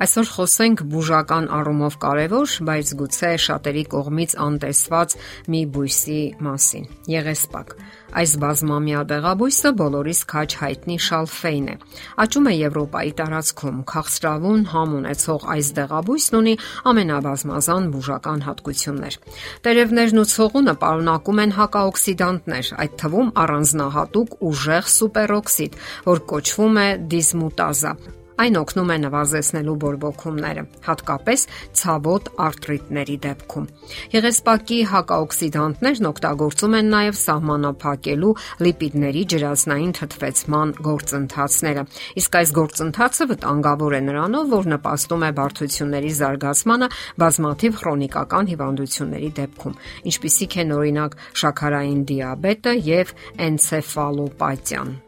Այսօր խոսենք բուժական առումով կարևոր, բայց գուցե շատերի կողմից անտեսված մի բույսի մասին՝ եղեսպակ։ Այս բազմամյա դեղաբույսը բոլորիս քաջ հայտնի շալֆեյն է։ Աճում է Եվրոպայի տարածքում։ Քաղցրավուն համ ունեցող այս դեղաբույսն ունի ամենաբազմազան բուժական հատկություններ։ Տերևներն ու ցողունը պարունակում են հակաօքսիդանտներ, այդ թվում առանձնահատուկ ուժեղ սուպերօքսիդ, որ կոչվում է դիսմուտազա, Այն օգնում է նվազեցնելու բորբոքումները, հատկապես ցավոտ արթրիտների դեպքում։ Եղեսպակի հակաօքսիդանտներն օգտագործում են նաև սահմանափակելու լիպիդների ջրածնային թթվեցման գործընթացները։ Իսկ այս գործընթացը վտանգավոր է նրանով, որ նպաստում է բարդությունների զարգացմանը բազմաթիվ քրոնիկական հիվանդությունների դեպքում, ինչպիսիք են օրինակ շաքարային դիաբետը եւ էնցեֆալոպաթիան։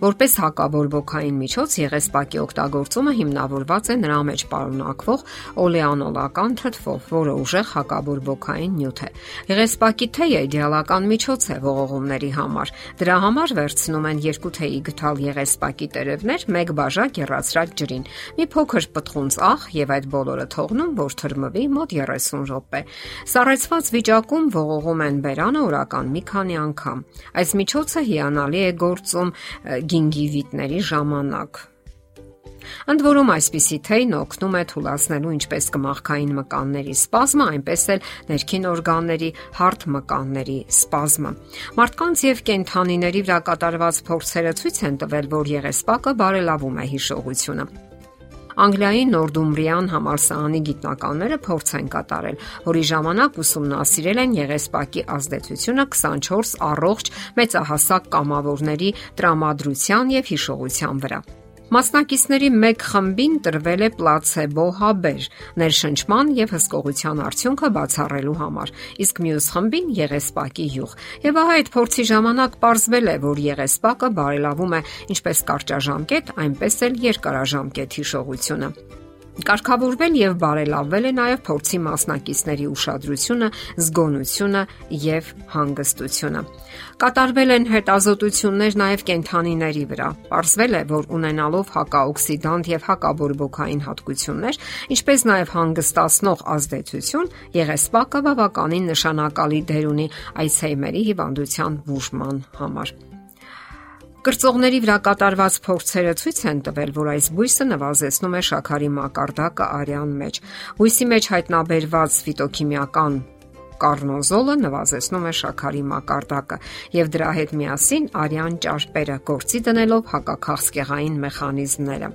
Որպես հակաբորբոքային միջոց եղեսպակի օգտագործումը հիմնավորված է նրա մեջ պարունակվող օլեանոլական թթվով, որը ուժեղ հակաբորբոքային նյութ է։ Եղեսպակի թեյը իդեալական միջոց է ողողումների համար։ Դրա համար վերցնում են երկու թեյի գթալ եղեսպակի տերևներ, մեկ բաժակ երացրած ջրին, մի փոքր պտղունց աղ եւ այդ բոլորը թողնում, որ թրմվի մոտ 30 րոպե։ Սառեցված վիճակում ողողում են բերանը օրական մի քանի անգամ։ Այս միջոցը հիանալի է գործում գինգիվիտների ժամանակ։ Ընդ որում այսպիսի թեյն օգնում է թուլացնելու ինչպես կմախքային մկանների սպազմը, այնպես էլ ներքին օրգանների հարթ մկանների սպազմը։ Մարդկանց եւ կենթանիների վրա կատարված փորձերը ցույց են տվել, որ եղեսպակը բարելավում է հիշողությունը։ Անգլիայի Նորդումբրիան համալսարանի գիտնականները փորձ են կատարել, որի ժամանակ ուսումնասիրել են եղեսպակի ազդեցությունը 24 առողջ մեծահասակ կամավորների տրամադրության եւ հիշողության վրա։ Մասնակիցների մեկ խմբին տրվել է պլացեբո հաբեր ներշնչման եւ հսկողության արդյունքը բացառելու համար, իսկ մյուս խմբին եղեսպակի յուղ։ Եվ ահա այդ փորձի ժամանակ ողջվել է, որ եղեսպակը բարելավում է ինչպես կարճաժամկետ, այնպես էլ երկարաժամկետ հիշողությունը։ Կարգավորվել եւ բարելավվել է նաեւ փորձի մասնակիցների ուշադրությունը, զգոնությունը եւ հանգստությունը։ Կատարվել են հետազոտություններ նաեւ կենթանիների վրա։ Պարզվել է, որ ունենալով հակաօքսիդանտ եւ հակաբորբոքային հատկություններ, ինչպես նաեւ հանգստացնող ազդեցություն, եղեսպակը բավականին նշանակալի դեր ունի այցեյմերի հիվանդության բուժման համար։ Կրծողների վրա կատարված փորձերը ցույց են տվել, որ այս բույսը նվազեցնում է շաքարի մակարդակը արյան մեջ։ Բույսի մեջ հայտնաբերված ֆիտոքիմիական կարնոզոլը նվազեցնում է շաքարի մակարդակը եւ դրա հետ միասին արյան ճարպերը գործի դնելով հակաքաղցկեղային մեխանիզմները։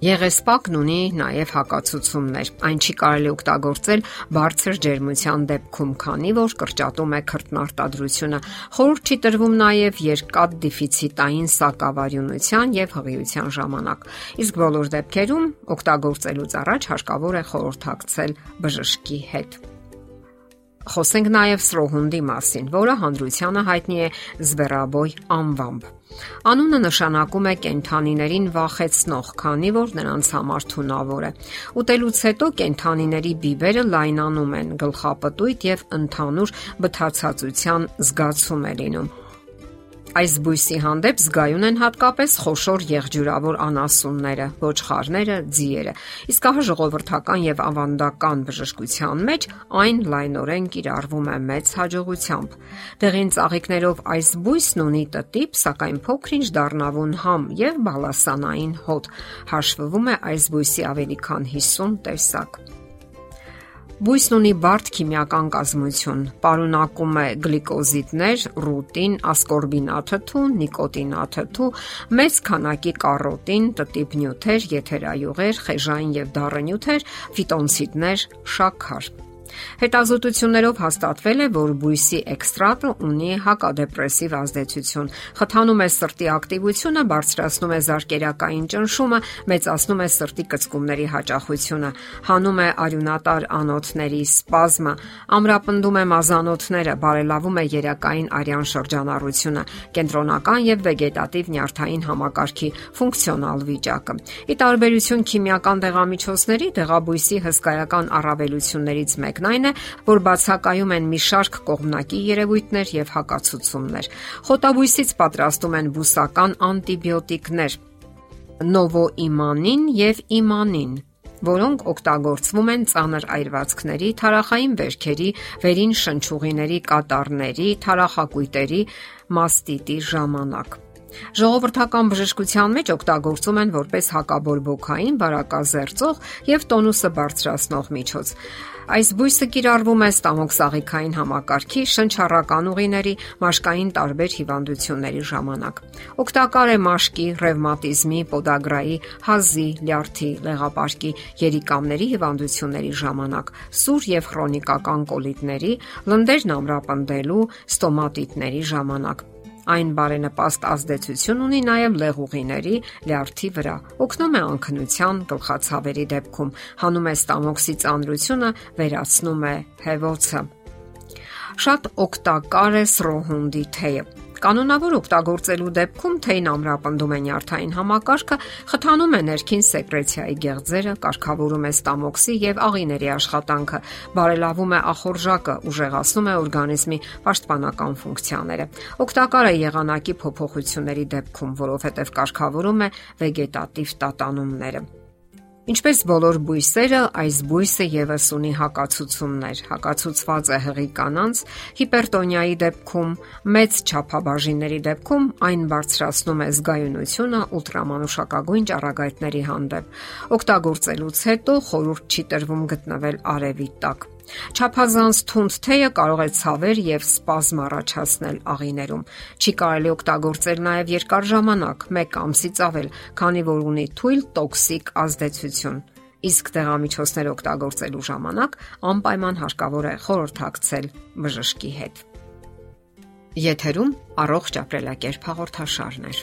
Եղեսպակն ունի նաև հակացուցումներ։ Այն չի կարելի օգտագործել բարձր ջերմության դեպքում, քանի որ կրճատում է քրտնարտադրությունը։ Խորհուրդ չի տրվում նաև երկաթ դեֆիցիտային սակավարյունության եւ հղիության ժամանակ։ Իսկ բոլոր դեպքերում օգտագործելուց առաջ հարկավոր է խորհրդակցել բժշկի հետ։ Խոսենք նաև սրոհունդի մասին, որը հանդրությանը հայտնի է զվերաբոյ անվամբ։ Անունը նշանակում է կենթանիներին վախեցնող, քանի որ նրանց համար թունավոր է։ Ուտելուց հետո կենթանիների բիբերը լայնանում են, գլխապտույտ եւ ընդհանուր բթացածության զգացում է լինում։ Այս բույսի հանդեպ զգայուն են հատկապես խոշոր եղջյուրավոր անասունները, ոչխարները, ձիերը։ Իսկ ահա ժողովրդական եւ ավանդական բժշկության մեջ այն լայնորեն կիրառվում է մեծ հաջողությամբ։ Դեղին ծաղիկներով այս բույսն ունի տտիպ, սակայն փոքրինչ դառնավուն համ եւ բալասանային հոտ։ Հաշվվում է այս բույսի ավելի քան 50 տեսակ։ Բույսն ունի բարդ քիմիական կազմություն։ Պարունակում է գլիկոզիդներ, ռուտին, ասկորբինաթթու, նիկոտինաթթու, մեծ քանակի կարոտին, տտիպ նյութեր, եթերայուղեր, խեժային եւ դառը նյութեր, ֆիտոնցիդներ, շաքար։ Հետազոտություններով հաստատվել է, որ բույսի էքստրակտը ունի հակադեպրեսիվ ազդեցություն, խթանում է սրտի ակտիվությունը, բարձրացնում է զարկերակային ճնշումը, մեծացնում է սրտի կծկումների հաճախությունը, հանում է արյունատար անոթների սպազմը, ամրապնդում է մազանոթները, բարելավում է երակային արյան շրջանառությունը, կենտրոնական եւ վեգետատիվ նյարդային համակարգի ֆունկցիոնալ վիճակը։ Ի տարբերություն քիմիական դեղամիջոցների, դեղաբույսի հսկայական առավելություններից մեկը Մեկն այն է, որ բացակայում են մի շարք կողմնակի երևույթներ եւ հակացուցումներ։ Խոտաբույսից պատրաստում են բուսական անտիբիոտիկներ, նովոիմանին եւ իմանին, որոնք օգտագործվում են ծանր այրվածքների, թարախային վերքերի, վերին շնչուղիների կատարների, թարախակույտերի մաստիտի ժամանակ։ Ժողովրդական բժշկության մեջ օգտագործում են որպես հակաբորբոքային, բարակազերծող եւ տոնուսը բարձրացնող միջոց։ Այս բույսը կիրառվում է ստամոքսաղիքային համակարգի, շնչառական ուղիների, մաշկային տարբեր հիվանդությունների ժամանակ։ Օգտակար է մաշկի, ռևմատիզմի, պոդագրայի, հազի, լյարդի, լեղապարկի, երիկամների հիվանդությունների ժամանակ, սուր եւ քրոնիկական կոլիտների, լնդերն ամրապնդելու, ստոմատիտների ժամանակ։ Այն բարենպաստ ազդեցություն ունի նաև լեղուղիների, լյարդի վրա։ Օգնում է անքնության, գլխացավերի դեպքում, հանում է ստամոքսի ծանրությունը, վերացնում է հեվոցը։ Շատ օգտակար է սրոհունդի թեյը։ Կանոնավոր օգտագործելու դեպքում թեյն ամրապնդում է նյարդային համակարգը, խթանում է ներքին սեկրեցիայի գեղձերը, կարգավորում է ստամոքսի եւ աղիների աշխատանքը, բարելավում է ախորժակը, ուժեղացնում է օրգանիզմի պաշտպանական ֆունկցիաները։ Օգտակար է եղանակի փոփոխությունների դեպքում, որովհետեւ կարգավորում է վեգետատիվ տատանումները։ Ինչպես բոլոր բույսերը, այս բույսը եւս ունի հակացություններ։ Հակացուցված է հղի կանանց, հիպերտոնիայի դեպքում, մեծ չափաբաժինների դեպքում այն բարձրացնում է զգայունությունը ուլտրամանուշակագույն ճառագայթների հանդեպ։ Օգտագործելուց հետո խորուրդ չի տրվում գտնվել արևի տակ։ Չափազանց թունդ թեյը կարող է ցավեր եւ սպազմ առաջացնել աղիներում։ Չի կարելի օգտագործել նաեւ երկար ժամանակ, 1 ամսից ավել, քանի որ ունի թույլ տոքսիկ ազդեցություն իսկ դեղամիջոցներ օգտագործելու ժամանակ անպայման հարկավոր է խորհրդակցել բժշկի հետ։ Եթերում առողջ ապրելակերպ հաղորդաշարներ։